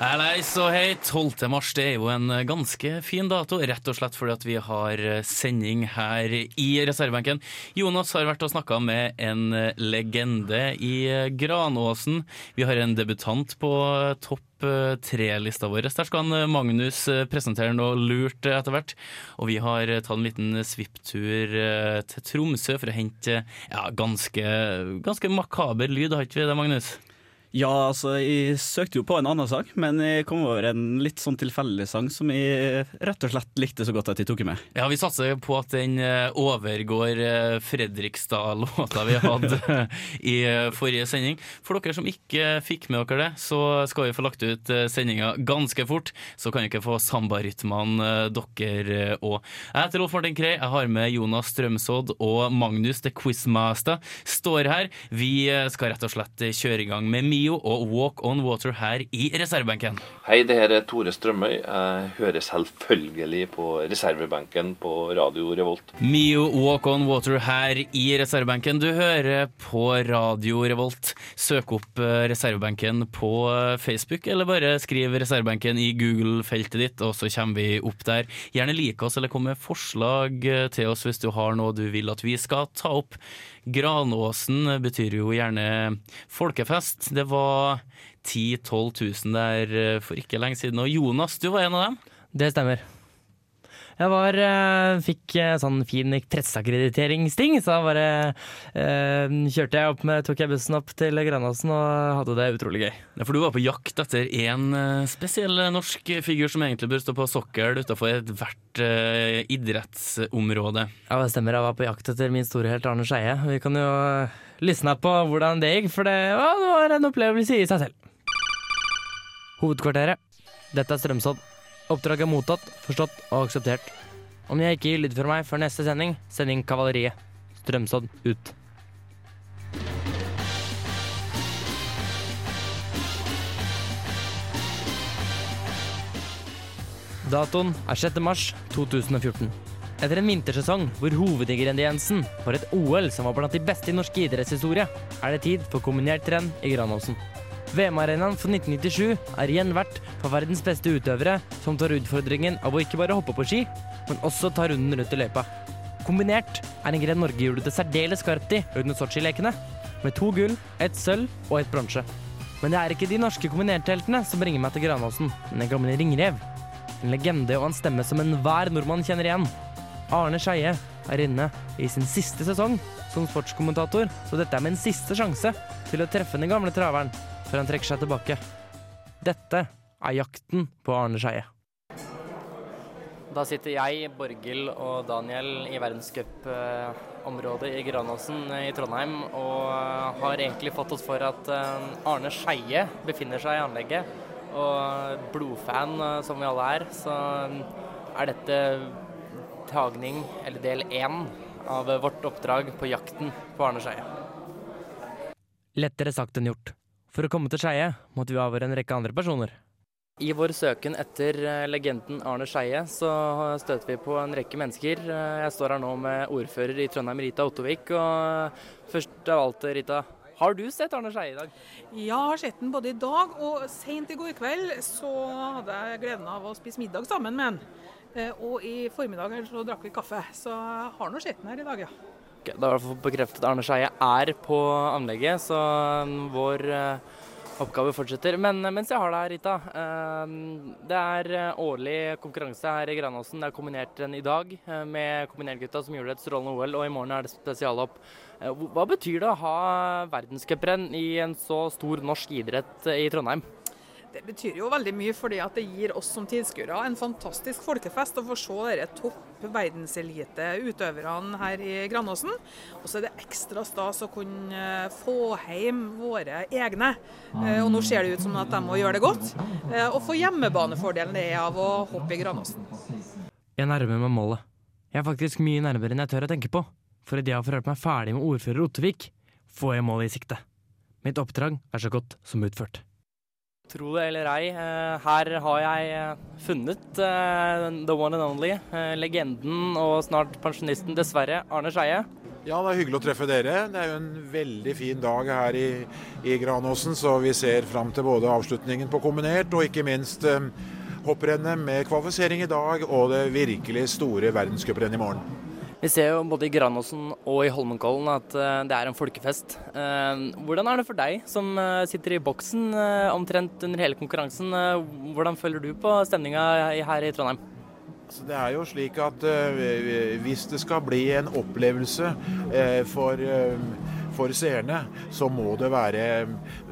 Hallais og hei, 12. mars det er jo en ganske fin dato, rett og slett fordi at vi har sending her i reservebenken. Jonas har vært og snakka med en legende i Granåsen. Vi har en debutant på topp tre-lista vår. Der skal han Magnus presentere noe lurt etter hvert. Og vi har tatt en liten svipptur til Tromsø for å hente ja, ganske, ganske makaber lyd, har ikke vi det, Magnus? Ja, altså, jeg søkte jo på en annen sang, men jeg kom over en litt sånn tilfeldig sang som jeg rett og slett likte så godt at jeg tok med. Ja, vi satser på at den eh, overgår eh, Fredrikstad-låta vi hadde i eh, forrige sending. For dere som ikke fikk med dere det, så skal vi få lagt ut sendinga ganske fort. Så kan dere få sambarytmene dere òg. Jeg heter Rolf Martin Krei, jeg har med Jonas Strømsodd og Magnus The Quizmaster står her. Vi skal rett og slett kjøre i gang med Mio og Walk On Water her i reservebenken. Hei, det her er Tore Strømøy. Jeg hører selvfølgelig på reservebenken på Radio Revolt. Mio Walk On Water her i reservebenken. Du hører på Radio Revolt. Søk opp reservebenken på Facebook, eller bare skriv reservebenken i Google-feltet ditt, og så kommer vi opp der. Gjerne like oss, eller kom med forslag til oss hvis du har noe du vil at vi skal ta opp. Granåsen betyr jo gjerne folkefest. Det var 10 000-12 000 der for ikke lenge siden. Og Jonas, du var en av dem? Det stemmer. Jeg var, fikk sånn fin presseakkrediteringsting, så da bare eh, kjørte jeg opp med, tok jeg bussen opp til Granåsen og hadde det utrolig gøy. Ja, For du var på jakt etter en spesiell norsk figur som egentlig bør stå på sokkel utenfor ethvert uh, idrettsområde? Ja, det stemmer. Jeg var på jakt etter min store helt Arne Skeie. Vi kan jo lysne på hvordan det gikk, for det, ja, det var en opplevelse i seg selv. Hovedkvarteret. Dette er Strømsodd. Oppdraget er mottatt, forstått og akseptert. Om jeg ikke gir lyd fra meg før neste sending, send inn kavaleriet. Strømsodd ut. Datoen er 6. mars 2014. Etter en vintersesong hvor hovedingrediensen var et OL som var blant de beste i norsk idrettshistorie, er det tid for kombinert renn i Granåsen. VM-arenaen for 1997 er igjen verdt for verdens beste utøvere som tar utfordringen av å ikke bare hoppe på ski, men også ta runden rundt i løypa. Kombinert er en gren Norge gjorde det særdeles skarpt i under Sotsji-lekene, med to gull, ett sølv og ett bronse. Men det er ikke de norske kombinertheltene som bringer meg til Granåsen, men en gamle ringrev. En legende og en stemme som enhver nordmann kjenner igjen. Arne Skeie er inne i sin siste sesong som sportskommentator, så dette er min siste sjanse til å treffe den gamle traveren før han trekker seg tilbake. Dette er jakten på Arne Skeie. Da sitter jeg, Borghild og Daniel i verdenscupområdet i Granåsen i Trondheim og har egentlig fått oss for at Arne Skeie befinner seg i anlegget. Og blodfan som vi alle er, så er dette tagning, eller del én, av vårt oppdrag på jakten på Arne Skeie. Lettere sagt enn gjort. For å komme til Skeie måtte vi avhøre en rekke andre personer. I vår søken etter legenden Arne Skeie så støter vi på en rekke mennesker. Jeg står her nå med ordfører i Trondheim, Rita Ottovik. Og først av alt, Rita, har du sett Arne Skeie i dag? Ja, jeg har sett den både i dag og sent i går kveld. Så hadde jeg gleden av å spise middag sammen med han. Og i formiddag så drakk vi kaffe. Så jeg har nå sett den her i dag, ja. Da er i hvert fall bekreftet Arne Skeie er på anlegget, så vår oppgave fortsetter. Men mens jeg har deg, Rita. Det er årlig konkurranse her i Granåsen. Det er kombinert i dag med kombinertgutta som gjorde et strålende OL, og i morgen er det spesialhopp. Hva betyr det å ha verdenscuprenn i en så stor norsk idrett i Trondheim? Det betyr jo veldig mye, fordi at det gir oss som tilskuere en fantastisk folkefest å få se de topp verdenselite utøverne her i Granåsen. Og så er det ekstra stas å kunne få hjem våre egne. Og nå ser det ut som at de må gjøre det godt. Og få hjemmebanefordelen det er av å hoppe i Granåsen. Jeg nærmer meg målet. Jeg er faktisk mye nærmere enn jeg tør å tenke på. For idet jeg har forhørt meg ferdig med ordfører Ottevik, får jeg målet i sikte. Mitt oppdrag er så godt som utført. Tro det eller ei, eh, her har jeg eh, funnet eh, the one and only, legenden og snart pensjonisten, dessverre, Arne Skeie. Ja, det er hyggelig å treffe dere. Det er jo en veldig fin dag her i, i Granåsen, så vi ser fram til både avslutningen på kombinert og ikke minst hopprennet med kvalifisering i dag og det virkelig store verdenscuprennet i morgen. Vi ser jo både i Granåsen og i Holmenkollen at uh, det er en folkefest. Uh, hvordan er det for deg som uh, sitter i boksen omtrent under hele konkurransen? hvordan følger du på stemninga her i Trondheim? Så det er jo slik at hvis det skal bli en opplevelse for for seerne, så må det være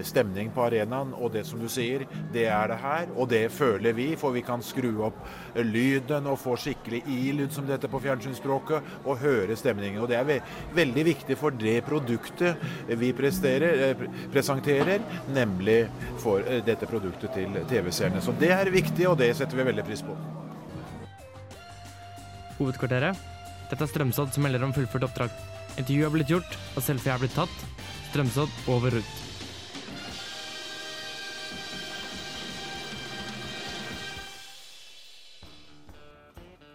stemning på arenaen. Og det som du sier, det er det her. Og det føler vi, for vi kan skru opp lyden og få skikkelig i-lyd, som det heter på fjernsynsspråket, og høre stemningen. Og det er ve veldig viktig for det produktet vi eh, presenterer, nemlig for eh, dette produktet til TV-seerne. Så det er viktig, og det setter vi veldig pris på. Hovedkvarteret. Dette er Strømsodd som melder om fullført oppdrag. Intervjuet er blitt gjort, og selfie er blitt tatt. Strømsodd over ut.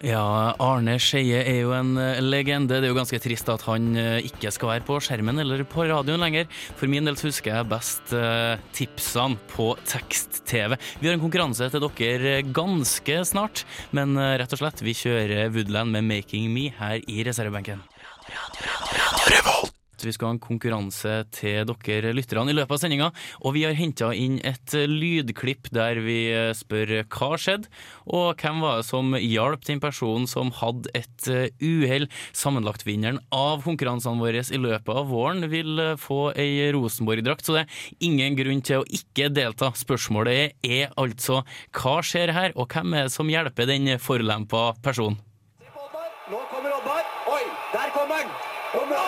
Ja, Arne Skeie er jo en eh, legende. Det er jo ganske trist at han eh, ikke skal være på skjermen eller på radioen lenger. For min del husker jeg best uh, tipsene på tekst-TV. Vi har en konkurranse til dere ganske snart, men rett og slett, vi kjører Woodland med 'Making Me' her i reservebenken. Vi skal ha en konkurranse til dere lytterne i løpet av sendinga. Og vi har henta inn et lydklipp der vi spør hva skjedde, og hvem var det som hjalp den personen som hadde et uhell. Sammenlagtvinneren av konkurransene våre i løpet av våren vil få ei Rosenborg-drakt, så det er ingen grunn til å ikke delta. Spørsmålet er altså hva skjer her, og hvem er det som hjelper den forlempa personen? Nå kommer Oddvar. Oi, der kommer han! Om han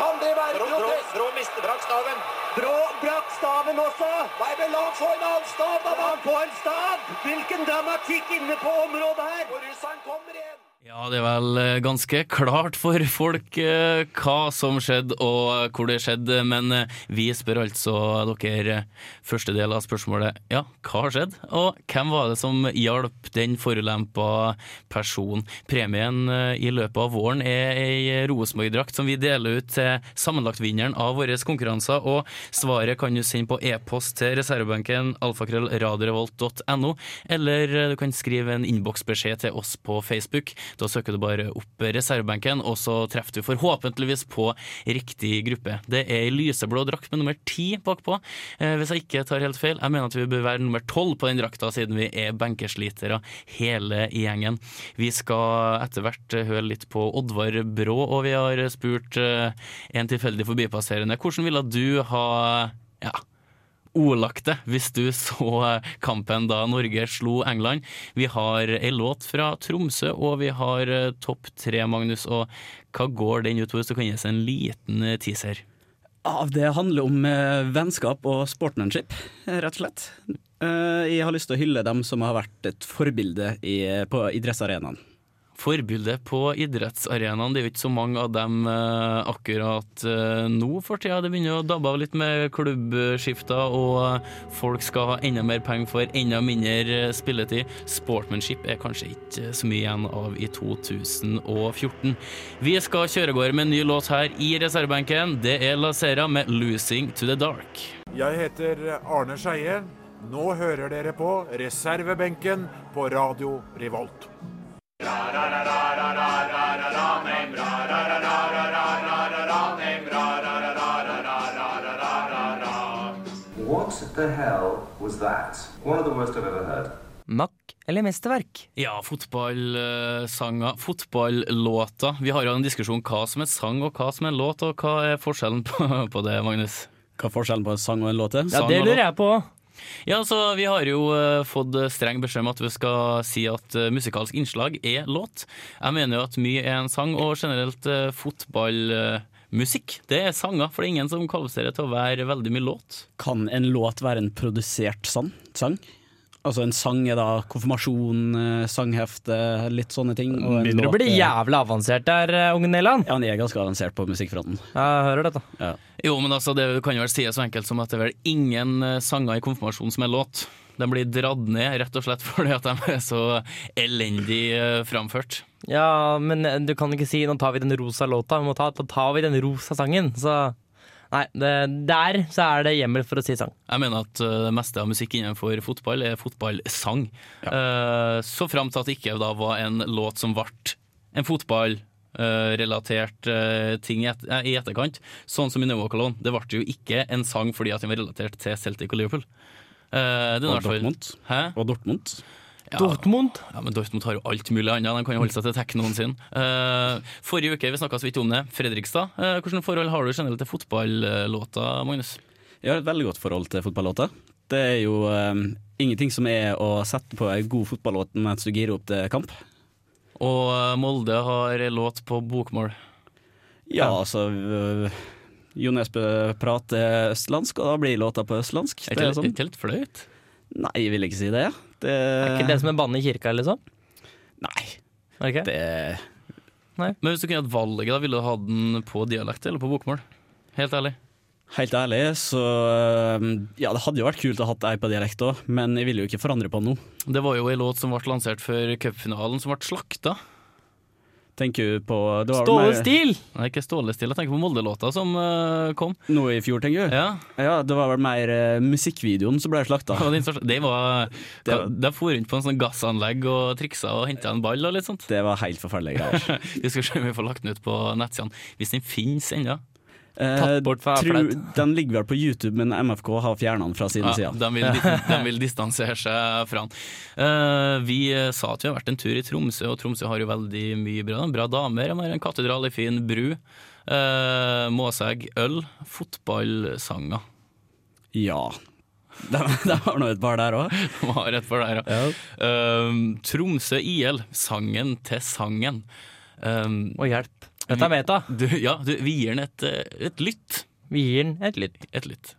Kan det være protest? Brå, Brå brakk staven. Brå brakk staven også. Nei, men la han få en annen stav, da! La han få en stav! Hvilken dramatikk inne på området her! Og russeren kommer igjen. Ja, det er vel eh, ganske klart for folk eh, hva som skjedde og hvor det skjedde, men eh, vi spør altså dere første del av spørsmålet ja, hva har skjedd, og hvem var det som hjalp den forulempa personen? Premien i løpet av våren er ei Rosenborg-drakt som vi deler ut til sammenlagtvinneren av våre konkurranser, og svaret kan du sende på e-post til reservebenken alfakrøllradiorevolt.no, eller du kan skrive en innboksbeskjed til oss på Facebook. Da søker du bare opp reservebenken, og så treffer du forhåpentligvis på riktig gruppe. Det er ei lyseblå drakt med nummer ti bakpå, eh, hvis jeg ikke tar helt feil. Jeg mener at vi bør være nummer tolv på den drakta, siden vi er benkeslitere hele gjengen. Vi skal etter hvert høre litt på Oddvar Brå, og vi har spurt eh, en tilfeldig forbipasserende hvordan ville du ha ja, ordlagt det hvis du så kampen da Norge slo England. Vi har ei låt fra Tromsø, og vi har eh, topp tre, Magnus. Og hva går den ut på, hvis du kan gi oss en liten eh, teaser? Ja, det handler om eh, vennskap og sportmanship, rett og slett. Jeg har lyst til å hylle dem som har vært et forbilde på idrettsarenaen forbilde på idrettsarenaen. Det er jo ikke så mange av dem eh, akkurat eh, nå for tida. Det begynner å dabbe av litt med klubbskifter, og folk skal ha enda mer penger for enda mindre eh, spilletid. Sportmanship er kanskje ikke så mye igjen av i 2014. Vi skal kjøre gårde med en ny låt her i reservebenken. Det er Lasera med 'Losing to the Dark'. Jeg heter Arne Skeie. Nå hører dere på reservebenken på Radio Revolt. What the hell was that? One of the worst I've ever heard. Mack eller mesterverk? Ja, fotballsanger, fotballåter. Vi har jo en diskusjon hva som er sang og hva som er låt, og hva er forskjellen på, på det, Magnus? Hva er forskjellen på en sang og en låt? Ja, det lurer jeg på. Ja, så Vi har jo uh, fått streng beskjed om at vi skal si at uh, musikalsk innslag er låt. Jeg mener jo at mye er en sang, og generelt fotballmusikk det er sanger. For det er ingen som kvalifiserer til å være veldig mye låt. Kan en låt være en produsert sang? Altså en sang er da konfirmasjon, eh, sanghefte, litt sånne ting. og en Begynner å bli jævlig avansert der, eh, unge Neland. Ja, han er ganske avansert på musikkfronten. Jeg hører dette. Ja. Jo, men altså, det kan jo vel sies så enkelt som at det er vel ingen eh, sanger i konfirmasjonen som er låt. De blir dratt ned rett og slett fordi at de er så elendig framført. Ja, men du kan ikke si 'nå tar vi den rosa låta', vi må ta 'nå tar vi den rosa sangen'. Så nei, det, der så er det hjemmel for å si sang. Jeg mener at eh, det meste av musikk innenfor fotball er fotballsang. Eh, så fram til at det ikke da var en låt som ble en fotballrelatert uh, ting i, et, eh, i etterkant, sånn som i Nova Cologne. Det ble jo ikke en sang fordi at den var relatert til Celtic og Liverpool. Eh, det er Og fall- Dortmund. Hæ? Og Dortmund. Ja. Dortmund? Ja, men Dortmund har jo alt mulig annet. De kan jo holde seg til teknoen sin. Uh, forrige uke, vi snakka så vidt om det, Fredrikstad. Uh, hvilke forhold har du generelt til fotballåter, Magnus? Jeg har et veldig godt forhold til fotballåter. Det er jo eh, ingenting som er å sette på en god fotballåt mens du girer opp til kamp. Og eh, Molde har låt på bokmål. Ja, altså uh, Jo Nesbø prater østlandsk, og da blir låta på østlandsk. Er Det er ikke sånn. helt flaut? Nei, jeg vil ikke si det. Det Er ikke det som er banne i kirka, liksom? Nei. Okay. det Nei. Men hvis du kunne hatt valget, da ville du hatt den på dialekt eller på bokmål? Helt ærlig. Helt ærlig, så øh, Ja, det hadde jo vært kult å ha hatt ei på dialekt òg, men jeg ville jo ikke forandre på den nå. Det var jo ei låt som ble lansert før cupfinalen, som ble slakta. Tenker du på det var Ståle mer- Stil! Nei, ikke Ståle Stil, jeg tenker på Molde-låta som uh, kom. Nå i fjor, tenker du? Ja. Ja, det var vel mer uh, musikkvideoen som ble slakta. Det var det var Det var- De for rundt på en sånn gassanlegg og triksa og henta en ball og litt sånt. Det var helt forferdelige greier. Vi skal se om vi får lagt den ut på nettsidene, hvis den finnes ennå. Tatt bort fra Eh, tror- Den ligger vel på YouTube, men MFK har fjerna den fra sine Ja, sider. de, vil, de vil distansere seg fra den. Uh, vi sa at vi har vært en tur i Tromsø, og Tromsø har jo veldig mye bra. Bra damer. De har en katedral i fin bru. Uh, Måsegg øl. Fotballsanger. Ja. De, de har nå et par der òg. De har et par der, ja. Uh, Tromsø IL. Sangen til sangen. Um, og hjelp. Dette er meta. Du, ja, du, vi gir den et, eh, et lytt. Vi gir den et lytt. Et lytt.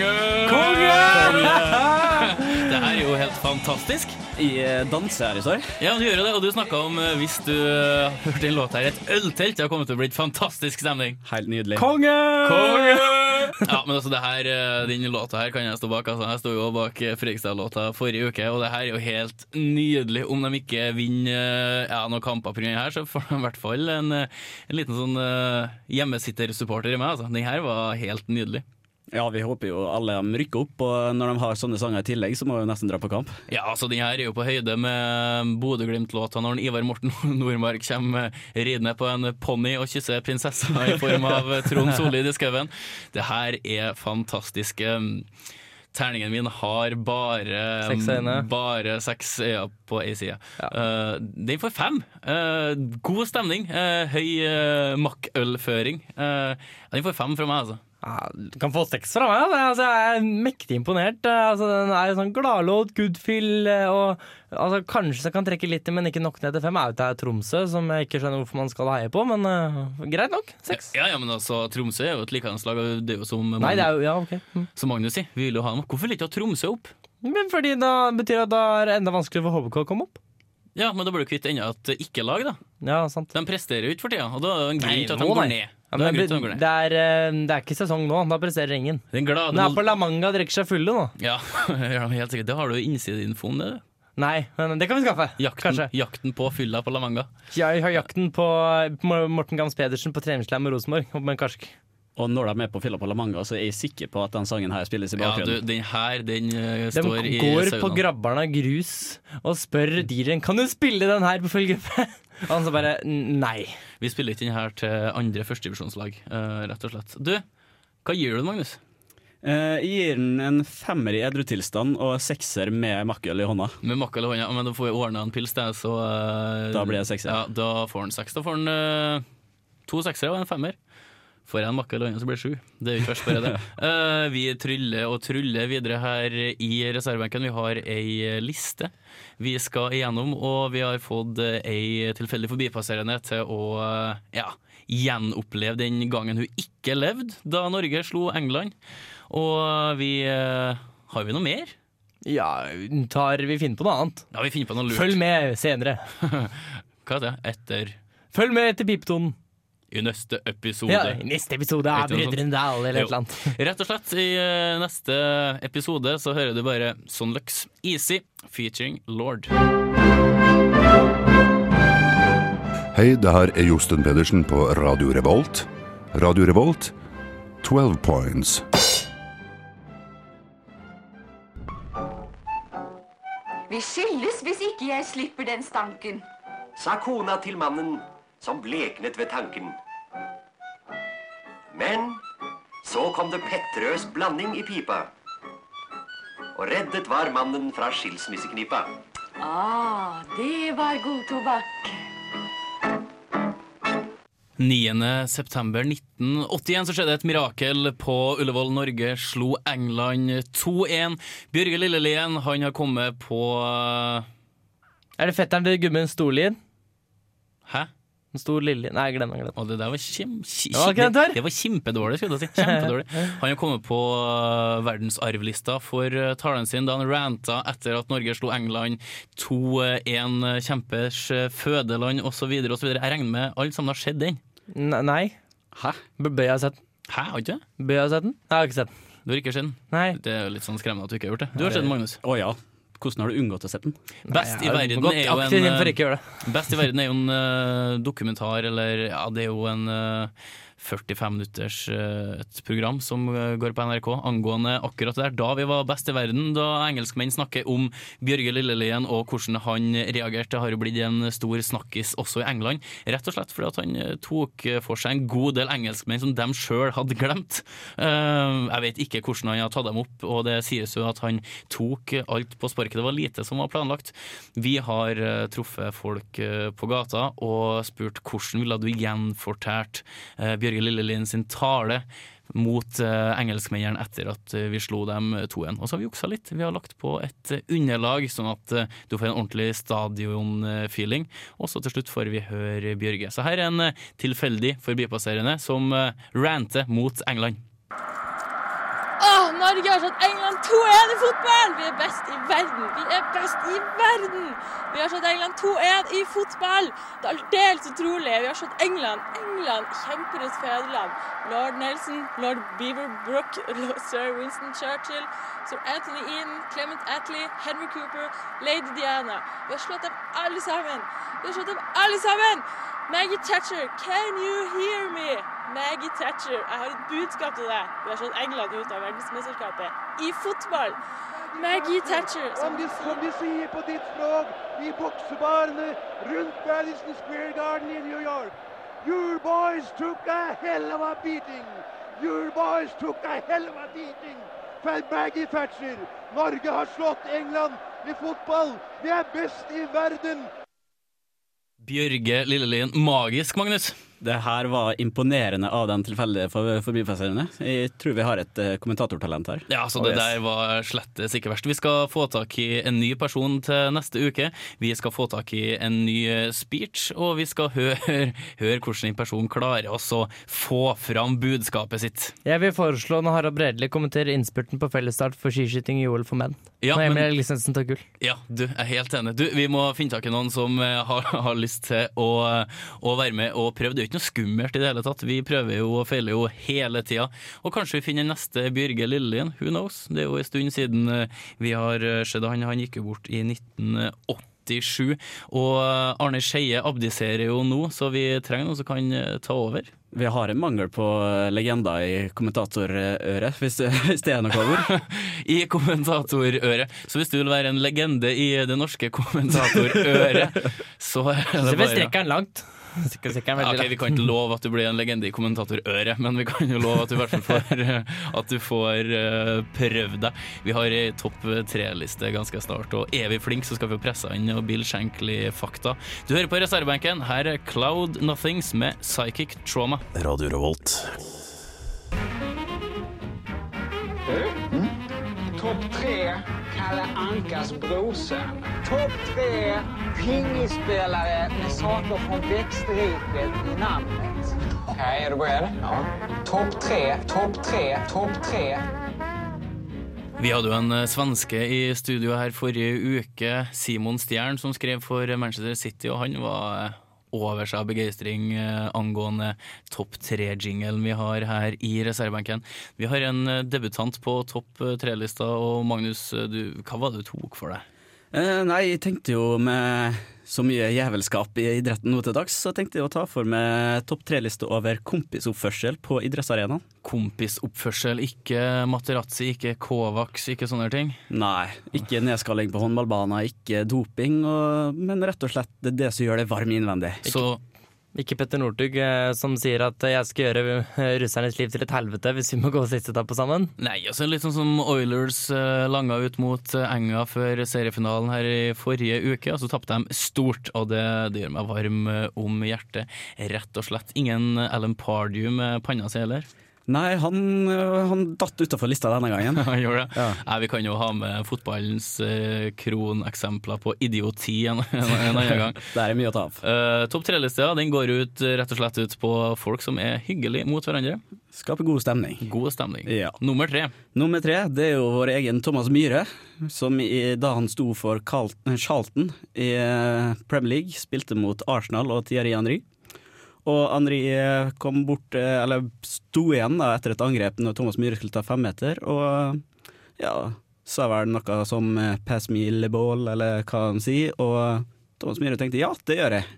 Uten Konge! Det her er jo helt fantastisk. I danse her i står. Ja, du gjør jo det, og du snakka om eh, hvis du uh, hørte en låt her, et øltelt. Det har kommet til å bli et fantastisk stemning. Helt nydelig. Konge! Konge! Ja, men altså det her, eh, Den låta her kan jeg stå bak. Altså. Jeg sto jo bak eh, Fredrikstad-låta forrige uke, og det her er jo helt nydelig. Om de ikke vinner eh, ja, noen kamper pga. her, så får de i hvert fall en, eh, en liten sånn uh, hjemmesittersupporter i meg. Altså. Den her var helt nydelig. Ja, vi håper jo alle de rykker opp, og når de har sånne sanger i tillegg, så må vi nesten dra på kamp. Ja, altså den her er jo på høyde med Bodø-Glimt-låta når Ivar Morten Nordmark kommer ridende på en ponni og kysser prinsessa i form av Trond Solid i skauen. Det her er fantastisk. Terningen min har bare Seks øyne. Bare seks øyne på ei side. Eh, den får fem. Uh, god stemning. Uh, høy uh, makkølføring. Uh, den får fem fra meg, altså. Ja, du kan få seks fra meg. Altså, jeg er mektig imponert. Eh, Altså, den er sånn gladlåt, good feel, eh, og altså, kanskje jeg kan trekke litt men ikke nok ned til fem. Er jo til Tromsø, som jeg ikke skjønner hvorfor man skal heie på, men uh, greit nok. Seks. Ja, ja, men altså, Tromsø er jo et likeens lag. Det er jo som, Nei, det er jo Ja, okay. Mm. som Magnus sier, vi vil jo ha dem. Hvorfor vil ikke ha Tromsø opp? Men fordi da betyr det at da er det enda vanskeligere for HBK å komme opp. Ja, men da blir du kvitt enda et ikke-lag, da. Ja, sant. De presterer jo ikke for tida, og da er det en grunn til at de går ned. Ja, Det er men det, de ned. det, er, eh, det er ikke sesong nå. Da presterer ingen. Den glade Den er på La Manga drikker seg fulle nå. Ja, ja, helt sikkert. Det har du jo innsideinfoen, det. Nei, men det kan vi skaffe. Jakten, Kanskje. jakten på fylla på La Manga. Jeg har jakten på Morten Gams Pedersen på treningsleir med Rosenborg. og med Karsk. Og når de er på fylla på La Manga, så er jeg sikker på at den sangen her spilles i bakgrunnen. Ja, du, den her, den De står i går på. Grabbarna grus og spør Diren Kan du spille den her på full gruppe. Og han sa bare nei. Vi spiller ikke den her til andre førstedivisjonslag, uh, rett og slett. Du, hva gir du den, Magnus? Eh, jeg gir den en femmer i edru tilstand og sekser med makkøl i hånda. Med makkøl eller hånda, men da får vi ordna en pils, så uh, Da blir det sekser. Ja, da får han seks. Da får han uh, to seksere og en femmer. Får jeg en makke eller annen, så blir det sju. Det er jo ikke verst, bare det. Uh, vi tryller og tryller videre her i reservebenken. Vi har ei liste vi skal igjennom, og vi har fått ei tilfeldig forbipasserende til å eh, ja, gjenoppleve den gangen hun ikke levde da Norge slo England. Og vi uh, Har vi noe mer? Ja, tar vi finner på noe annet. Ja, vi finner på noe lurt. Følg med senere. Hva er det? Etter Følg med etter pipetonen. I neste episode. Ja, i neste episode av? Brødrene Dal eller noe annet. Rett og slett, i eh, neste episode så hører du bare Sonlux Easy featuring Lord. Hei, det her er Josten Pedersen på Radio Revolt. Radio Revolt, 12 points. Vi skilles hvis ikke jeg slipper den stanken. sa kona til mannen som bleknet ved tanken. Men så kom det Petterøes blanding i pipa. Og reddet var mannen fra skilsmisseknipa. Ah, det var god tobakk. 9. september 1981 så skjedde et mirakel på Ullevål. Norge slo England 2-1. Bjørge Lillelien han har kommet på Er det fetteren til Gudmund Storlien? Hæ? Stor Lilje Nei, glem det. det. Og det der var kjem, kjem, tørr. det, det var kjempedårlig, skulle jeg si. Kjempedårlig. Han har kommet på uh, verdensarvlista for uh, talen sin da han ranta etter at Norge slo England 2-1, uh, kjempers uh, fødeland osv. osv. Jeg regner med alle sammen har sett den. Nei. Hæ? Bør jeg ha sett den? Hæ, har ikke? Bør jeg ha sett den? Jeg har ikke sett den. Du har ikke sett den? Nei. Det er litt sånn skremmende at du ikke har gjort det. Du har sett den, Magnus. Å ja. Hvordan har du unngått å sette den? Best i verden er jo en det. Best i verden er jo en eh, dokumentar, eller ja, det er jo en eh, 45 minutters eh, et program som eh, går på NRK angående akkurat det der. Da vi var best i verden, da engelskmenn snakker om Bjørge Lillelien og hvordan han reagerte. Har jo blitt en stor snakkis også i England. Rett og slett fordi at han eh, tok for seg en god del engelskmenn som de sjøl hadde glemt. Jeg vet ikke hvordan han har tatt dem opp, og det sies jo at han tok alt på sparket. Det var lite som var planlagt. Vi har truffet folk på gata og spurt hvordan ville du gjenfortalt uh, Bjørge Lillelien sin tale mot uh, engelskmennene etter at eh, vi slo dem 2-1. Og så har vi juksa litt. Vi har lagt på et eh, underlag, sånn at eh, du får en ordentlig stadion-feeling. Og så til slutt får vi høre Bjørge. Så her er en eh, tilfeldig forbipasserende som eh, ranter mot England. Norge har slått England 2-1 i fotball! Vi er best i verden! Vi er best i verden! Vi har slått England 2-1 i fotball! Det er aldeles utrolig. Vi har slått England. England, kjemperødt fedreland. Lord Nelson, lord Beaverbrook, Sir Winston Churchill, Sir Anthony Eden, Clement Attlee, Henry Cooper, Lady Diana. Vi har slått dem alle sammen! Vi har slått dem alle sammen! Maggie Thatcher, can you hear me? Maggie Thatcher, jeg har et budskap til deg. Du har slått England ut av verdensmesterskapet i fotball. Maggie Thatcher Som de, som de sier på ditt språk i boksebarene rundt Madison Square Garden i New York. Your boys took a hell of a beating. Your boys took a hell of a beating. For Maggie Thatcher. Norge har slått England i fotball. Vi er best i verden. Bjørge Lillelien, magisk, Magnus. Det her var imponerende av den tilfeldige for forbipasserende. Jeg tror vi har et eh, kommentatortalent her. Ja, så Oh, det yes. der var slettes ikke verst. Vi skal få tak i en ny person til neste uke. Vi skal få tak i en ny eh, speech, og vi skal høre, høre hvordan en person klarer oss å få fram budskapet sitt. Jeg vil foreslå når Harald Bredli kommenterer innspurten på fellesstart for skiskyting i OL for menn. Ja, når men- Emil Lisensen tar gull. Ja, du, jeg er helt enig. Du, vi må finne tak i noen som eh, har, har lyst til å, å være med og prøve. Det jo ikke noe skummelt i det hele tatt. Vi prøver jo og feiler jo hele tida. Og kanskje vi finner den neste Bjørge Lillelien. Who knows? Det er jo en stund siden eh, vi har eh, sett han. Han gikk jo bort i 1987. Og eh, Arne Skeie abdiserer jo nå, så vi trenger noen som kan ta over. Vi har en mangel på legender i kommentatorøret, hvis det, hvis det er noe ord. I kommentatorøret. Så hvis du vil være en legende i det norske kommentatorøret, så er det Så vi strekker den langt. Sikkert den Ja, okay, Vi kan ikke love at du blir en legende i kommentatorøret, men vi kan jo love at du i hvert fall får, eh, at du får eh, prøvd deg. Vi har ei topp tre-liste ganske snart, og er vi flinke, så skal vi presse pressa inn og Bill Shankly-fakta. Du hører på reservebenken. Her er Cloud Nothings med Psychic Trauma. Radio Revolt. Topp tre Kalle Ankas brorson. Topp tre pingisspelare med saker från växtriket i namnet. Okej, är du beredd? Ja. Topp tre, topp tre, topp tre. Vi hadde jo en eh, svenske i studio her forrige uke, Simon Stjern, som skrev for Manchester City, og han var eh, over seg av begeistring eh, angående topp tre-jingelen vi har her i reservebenken. Vi har en eh, debutant på topp eh, tre-lista, og Magnus, du, hva var det du tok for deg? Eh, nei, jeg tenkte jo med så mye jævelskap i idretten nå til dags, så tenkte jeg å ta for meg topp tre-liste over kompisoppførsel på idrettsarenaen. Kompisoppførsel, ikke Materazzi, ikke Kovacs, ikke sånne ting? Nei, ikke nedskalling på håndballbaner, ikke doping, og, men rett og slett det, det som gjør det varm innvendig. Så Ikke Petter Northug eh, som sier at eh, jeg skal gjøre eh, russernes liv til et helvete hvis vi må gå siste etappe sammen. Nei, altså litt sånn som Oilers uh, langa ut mot eh, Enga før seriefinalen her i forrige uke, og så tapte de stort, og det, det gjør meg varm eh, om hjertet. Rett og slett. Ingen Alan Pardew med panna si heller? Nei, han, øh, han datt utafor lista denne gangen. Han gjorde det? Nei, vi kan jo ha med fotballens eh, kroneksempler på idioti en, en, en annen gang. Det er mye å ta av. Uh, Topp tre-lista den går ut, eh, rett og slett ut på folk som er hyggelige mot hverandre. Skaper god stemning. God stemning. Ja. Nummer tre. Nummer tre det er jo vår egen Thomas Myhre, som i, da han sto for Carlton Charlton i eh, Premier League, spilte mot Arsenal og Thierry Henry. Og Henry eh, kom bort, eh, eller sto igjen da etter et angrep når Thomas Myhre skulle ta femmeter, og ja, sa vel noe som eh, 'pass me the ball', eller hva han sier, og Thomas Myhre tenkte ja, det gjør jeg.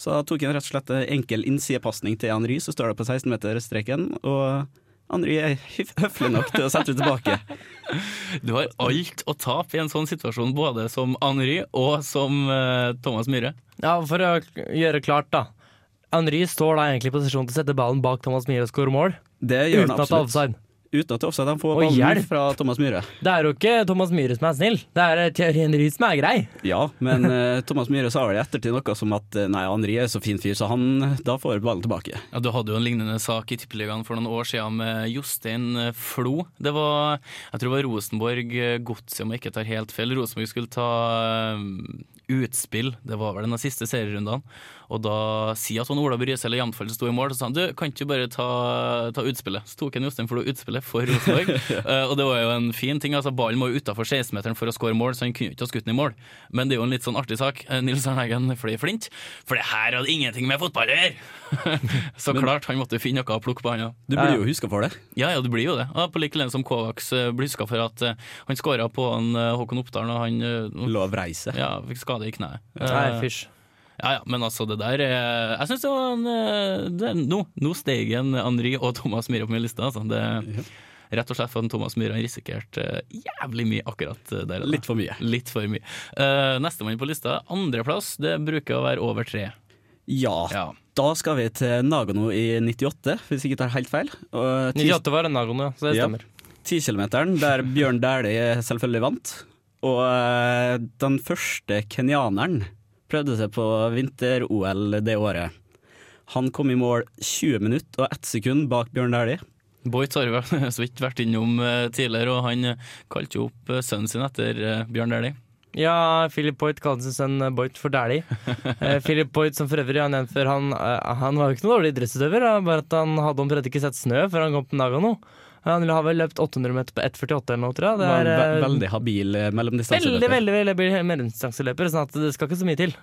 Så da tok han rett og slett en enkel innsidepasning til Henri, så står det på 16-meterstreken, og Henri er høflig nok til å sette det tilbake. Du har alt å tape i en sånn situasjon, både som Henri og som Thomas Myhre. Ja, for å gjøre klart, da. Henry står da egentlig i posisjon til å sette ballen bak Thomas Myhre og skåre mål. Det gjør han Uten at det er absolutt. offside. Uten at det er offside. Han får Og ballen hjelp. fra Thomas Myhre. Det er jo ikke Thomas Myhre som er snill, det er Thierry Henry som er grei. Ja, men uh, Thomas Myhre sa vel i ettertid noe som at eh, nei, Henry er så fin fyr, så han da får ballen tilbake. Ja, Du hadde jo en lignende sak i Tippeligaen for noen år siden med Jostein eh, Flo. Det var, jeg tror det var Rosenborg eh, Godset, om jeg ikke tar helt feil. Rosenborg skulle ta eh, utspill, det var vel den siste serierundene. Og da sier at han Ola Bryse eller Jamfeld sto i mål, så sa han du, kan ikke bare ta, ta utspillet? Så tok han Jostein Flo utspillet for Rosenborg. uh, og det var jo en fin ting. altså Ballen må jo utafor 16-meteren for å skåre mål, så han kunne jo ikke ha skutt den i mål. Men det er jo en litt sånn artig sak. Eh, Nils Arne Eggen fløy flint, for det her hadde ingenting med fotball å gjøre! så klart, han måtte finne noe å plukke på, han ja. Du blir jo huska for det. Ja, ja, du blir jo det. Ja, på like linje som Kovacs eh, blir huska for at uh, han skåra på en uh, Håkon Oppdal når han uh, Lå og vrei. Ja, fikk skade i kneet. Nei, fysj. Ja, ja, men altså, det der er Jeg syns det var en eh, det, Nå, nå steg en Henri og Thomas Myhre på min liste. Altså. Det, Rett og slett fordi Thomas Myhre har risikert eh, jævlig mye akkurat eh, der. Litt for mye. Litt for mye. Uh, Nestemann på lista, andreplass, det bruker å være over tre. Ja, da skal vi til Nagano i 98, hvis jeg ikke tar helt feil. Og 98 var det Nagano, ja, så det Ja. stemmer. Tikilometeren, der Bjørn Dæhlie selvfølgelig vant. Og eh, den første kenyaneren prøvde seg på vinter-OL det året. Han kom i mål 20 minutter og 1 sekund bak Bjørn Dæhlie. Boit har jo så vidt vært innom eh, tidligere, og han eh, kalte jo opp eh, sønnen sin etter Bjørn Dæhlie. Ja, Philip Boit kalte sin sønn Boit for Dæhlie. Philip Boit, som for øvrig har nevnt før, han, han var jo ikke noe dårlig idrettsutøver, bare at han hadde omtrent ikke sett snø før han kom på Nagano. Han har vel løpt 800 meter på 1,48 eller noe, tror jeg. Det er eh, veldig habil eh, mellomdistanseløper. veldig, veldig, veldig, veldig mellomdistanseløper, sånn at det skal ikke så mye til.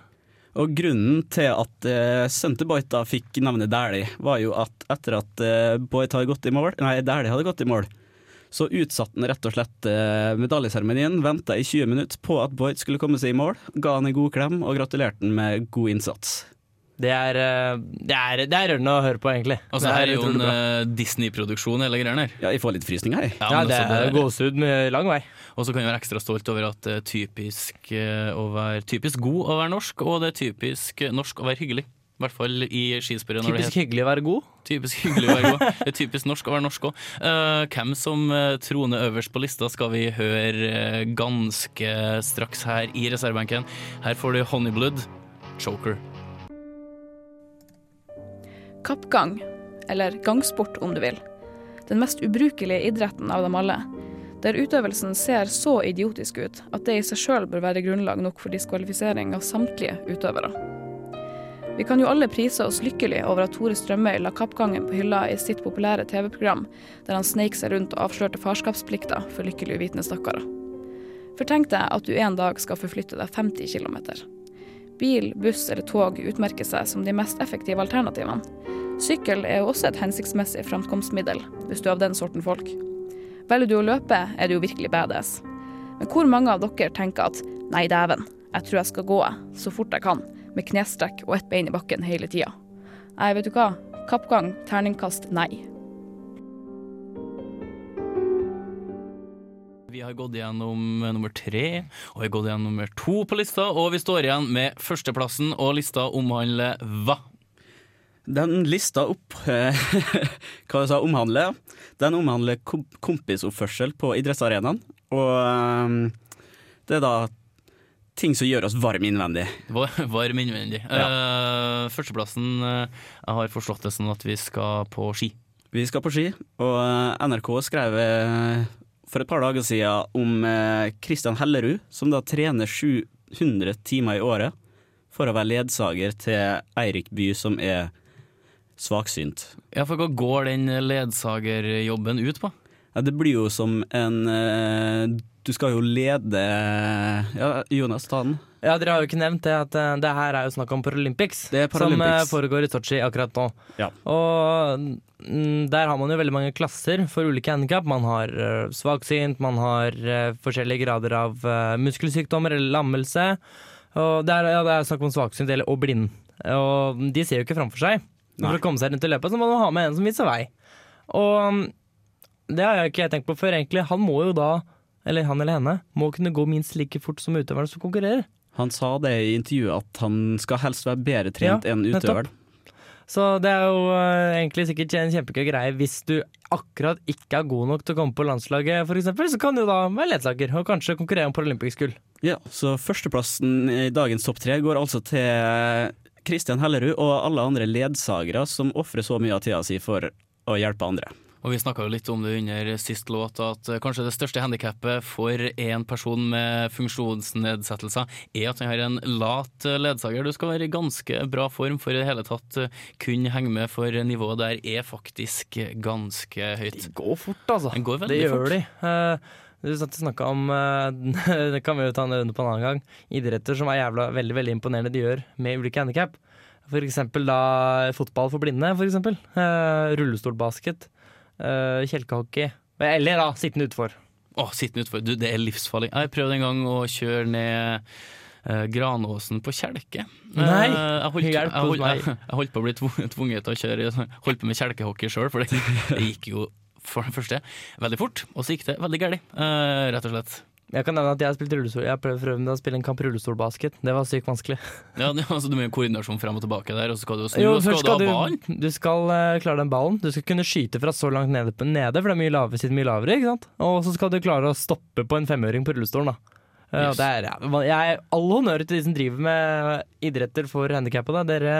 Og grunnen til at uh, Boit da fikk navnet Dæhlie, var jo at etter at uh, Boit hadde gått i mål, nei, Dæhlie hadde gått i mål, så utsatte han rett og slett uh, medaljeseremonien, venta i 20 minutter på at Boit skulle komme seg i mål, ga han en god klem og gratulerte han med god innsats. Det er, eh, det er, det er rørende å høre på, egentlig. Altså, Det her er jo en eh, Disney-produksjon, hele greia her. Ja, jeg får litt frysninger, jeg. Ja, ja det altså, er gåsehud med lang vei. Og så kan jeg være ekstra stolt over at det er typisk, eh, å være, typisk god å være norsk, og det er typisk norsk å være hyggelig. I hvert fall i skispørret. Typisk hyggelig å være god. Typisk hyggelig å være god. Det er typisk norsk å være norsk òg. hvem som troner øverst på lista, skal vi høre ganske straks her i reservebenken. Her får du Honeyblood, Choker. Kappgang, eller gangsport om du vil. Den mest ubrukelige idretten av dem alle. Der utøvelsen ser så idiotisk ut at det i seg sjøl bør være grunnlag nok for diskvalifisering av samtlige utøvere. Vi kan jo alle prise oss lykkelig over at Tore Strømøy la kappgangen på hylla i sitt populære TV-program, der han sneik seg rundt og avslørte farskapsplikta for lykkelig uvitende stakkarer. For tenk deg at du en dag skal forflytte deg 50 km. Bil, buss eller tog utmerker seg som de mest effektive alternativene. Sykkel er jo også et hensiktsmessig framkomstmiddel, hvis du er av den sorten folk. Velger du å løpe, er du jo virkelig badass. Men hvor mange av dere tenker at nei, dæven, jeg tror jeg skal gå så fort jeg kan, med knestrekk og ett bein i bakken hele tida? Nei, vet du hva? Kappgang, terningkast nei. Vi har gått gjennom eh, nummer tre, og vi har gått gjennom nummer to på lista, og vi står igjen med førsteplassen, og lista omhandler hva? Den lista opp hva du sa, omhandler, den omhandler kompisoppførsel på idrettsarenaen. Og eh, det er da ting som gjør oss varm innvendig. Var- Varm innvendig. Uh, førsteplassen uh, Jeg har forstått det sånn at vi skal på ski. Vi skal på ski, og NRK skrev for et par dager siden om Kristian Christian Hellerud, som da trener 700 timer i året for å være ledsager til Eirik By, som er svaksynt. Ja, for hva går den ledsagerjobben ut på? Ja, det blir jo som en eh, Du skal jo lede Ja, Jonas, ta den. Ja, Dere har jo ikke nevnt det at eh, det her er jo snakk om Paralympics, Det er som eh, foregår i Sotsji akkurat nå. Ja. Og mm, der har man jo veldig mange klasser for ulike handikap. Man har uh, svaksynt, man har eh, forskjellige grader av eh, muskelsykdommer eller lammelse. Og det er, ja, det er snakk om svaksynt eller, og blind. Og de ser jo ikke framfor seg. Nei. For å komme seg rundt i løpet så må man ha med en som viser vei. Og mm, det har jeg ikke tenkt på før, egentlig. Han må jo da, eller han eller henne, må kunne gå minst like fort som utøveren som konkurrerer. Han sa det i intervjuet at han skal helst være bedre trent Ja, enn utøveren. Så det er jo eh, egentlig sikkert en kjempegøy greie hvis du akkurat ikke er god nok til å komme på landslaget, f.eks., så kan du da være ledsager og kanskje konkurrere om paralympisk gull. Ja, så førsteplassen i dagens topp tre går altså til Kristian Hellerud og alle andre ledsagere som ofrer så mye av tida si for å hjelpe andre. Og vi snakka litt om det under sist låt, at kanskje det største handikappet for en person med funksjonsnedsettelser er at han har en lat ledsager. Du skal være i ganske bra form for i det hele tatt kunne henge med, for nivået der er faktisk ganske høyt. Det går fort, altså. Går Det gjør fort. de. Eh, Du snakka om eh, Det kan vi jo ta en nevne på en annen gang. Idretter som er jævla veldig veldig imponerende de gjør med ulike handikap. For eksempel da fotball for blinde, for eksempel. Eh, rullestolbasket. Eh, kjelkehockey. Eller da sittende utfor. Å, sittende utfor. Du, det er livsfarlig. Jeg prøvde en gang å kjøre ned uh, Granåsen på Kjelke. Nei, Uh, jeg, holdt, jeg, holdt, jeg, jeg holdt på å bli tvunget til å kjøre Holdt på med kjelkehockey sjøl, for det, det gikk jo for det første veldig fort, og så gikk det veldig galt, uh, rett og slett. Jeg kan nevne at jeg har spilt rullestol Jeg prøvde å spille en kamp rullestolbasket. Det var sykt vanskelig. Ja, det- altså, du må jo koordinasjon frem og tilbake der, og så skal du snu, Jo, og skal skal du ha ballen. du, skal uh, klare den ballen. Du skal kunne skyte fra så langt nede, nede for det er mye lavere, siden mye lavere. ikke sant? Og så skal du klare å stoppe på en femøring på rullestolen. da. Og Yes. det er, ja, jeg, all honnør til de som driver med idretter for handikappede. Dere,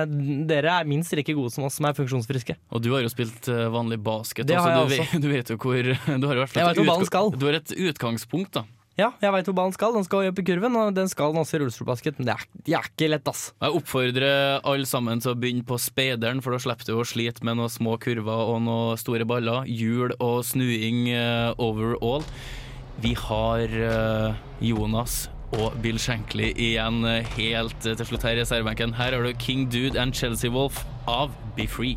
dere er minst like gode som oss som er funksjonsfriske. Og du har jo spilt eh, vanlig basket. Det har jeg du, også. vet, du vet jo hvor Du har jo hvert fall et har et utgangspunkt, da. Ja, jeg veit hvor ballen skal. Den skal opp i kurven, og den skal den også i rullestolbasket. Men det er, det er ikke lett, ass. Jeg oppfordrer alle sammen til å begynne på speideren, for da slipper du å slite med noen små kurver og noen store baller. Hjul og snuing uh, overall. Vi har uh, Jonas og Bill Shankly igjen eh, helt til slutt her i reservebenken. Her har du King Dude and Chelsea Wolf av Be Free.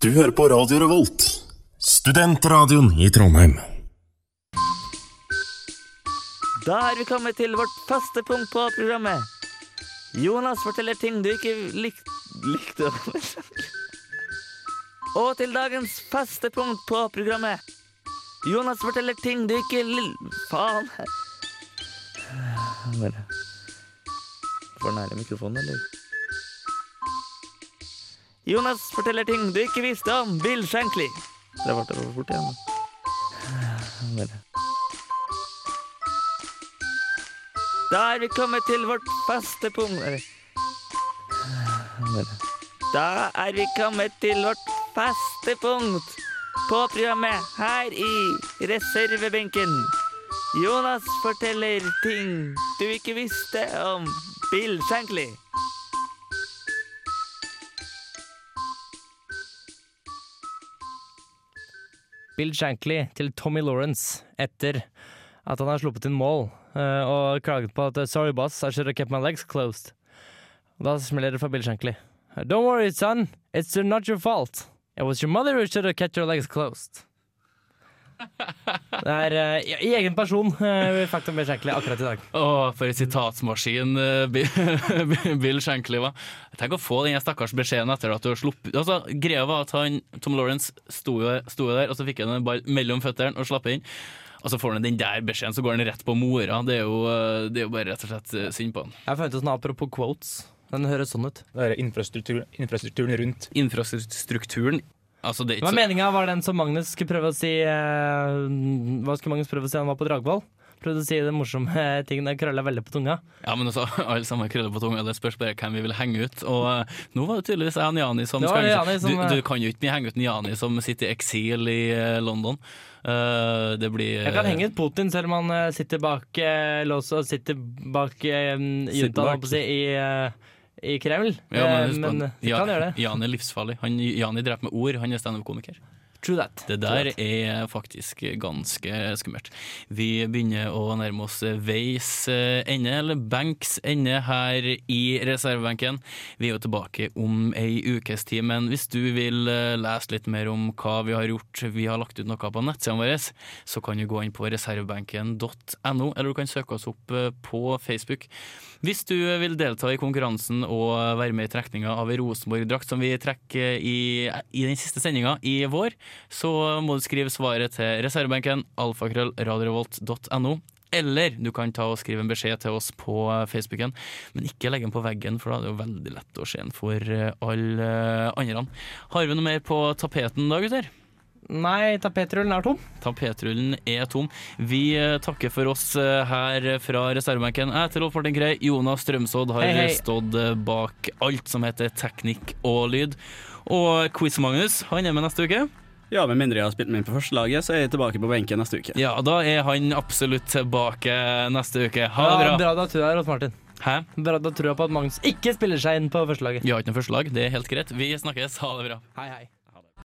Du hører på Radio Revolt, studentradioen i Trondheim. Da har vi kommet til vårt faste punkt på programmet. Jonas forteller ting du ikke lik likte. Og til dagens faste punkt på programmet. Jonas forteller ting du ikke l... Faen. Bare For nære mikrofonen, eller? Jonas forteller ting du ikke visste om Bill Shankly. Det ble for fort igjen. Bare. Da er vi kommet til vårt faste punkt Da er vi kommet til vårt faste punkt på programmet her i reservebenken. Jonas forteller ting du ikke visste om Bill Shankly. Bill Shankly til Tommy Lawrence etter at han har sluppet inn mål og klaget på at 'sorry, boss, I should have kept my legs closed'. Da smeller det fra Bill Shankly. 'Don't worry, son, it's not your fault. It was your mother who should have kept your legs closed'. Det er uh, i, egen person uh, fikk om Bill Shankly akkurat i dag. Å, for en sitatsmaskin uh, Bill- Shankly var. Tenk å få den stakkars beskjeden etter at du har sluppet altså, Greia var at han, Tom Lawrence sto sto der, og så fikk han en ball mellom føttene og slapp inn. Og så får han den der beskjeden, så går han rett på mora. Det er jo, eh, det er jo bare rett og slett eh, synd på han. Jeg fant ut sånn apropos quotes. Den høres sånn ut. Det er infrastruktur, infrastrukturen rundt. Infrastrukturen Altså, det er Hva ikke så meninga var den som Magnus skulle prøve å si eh, Hva skulle Magnus prøve å si han var på Dragvoll? Prøvde å si det morsomme tingene. krølla veldig på tunga. Ja, men altså, alle sammen krøller på tunga. Det spørs bare hvem vi vil henge ut. Og eh, nå var det tydeligvis jeg og Jani som skal Jani ut. som, du, eh, du kan jo ikke henge ut Jani som sitter i eksil i eh, London. Uh, det blir Jeg kan henge ut Putin selv om han sitter bak lås og sitter bak juntaen, si, i, i Kreml. Ja, men, men gjøre det. Jan er livsfarlig. Han, Jan er drept med ord. Han er standup-komiker. True that. Det der er faktisk ganske skummelt. Vi begynner å nærme oss veis eh, ende, eller benks ende, her i reservebenken. Vi er jo tilbake om ei ukes tid, men hvis du vil eh, lese litt mer om hva vi har gjort, vi har lagt ut noe på nettsidene våre, så kan du gå inn på reservebenken.no, eller du kan søke oss opp eh, på Facebook. Hvis du vil delta i konkurransen og være med i trekninga av ei Rosenborg-drakt som vi trekker i, i den siste sendinga i vår, så må du skrive svaret til reservebenken alfakrøllradiorevolt.no. Eller du kan ta og skrive en beskjed til oss på Facebooken, men ikke legge den på veggen, for da er det jo veldig lett å se den for eh, alle andre. Har vi noe mer på tapeten da, gutter? Nei, tapetrullen er tom. Tapetrullen er tom. Vi eh, takker for oss eh, her fra reservebenken. Jeg heter Rolf Martin Krei. Jonas Strømsodd har Hei, hei. stått eh, bak alt som heter teknikk og lyd. Og Quiz-Magnus, han er med neste uke. Ja, med mindre jeg har spilt meg inn på førstelaget, så er jeg tilbake på benken neste uke. Ja, da er han absolutt tilbake neste uke. Ha det bra. Ja, bra. da tror jeg, Rolf Martin. Hæ? Bra da tror jeg på at Magnus ikke spiller seg inn på førstelaget. Vi har ikke noe førstelag, det er helt greit. Vi snakkes. Ha det bra. Hei, hei.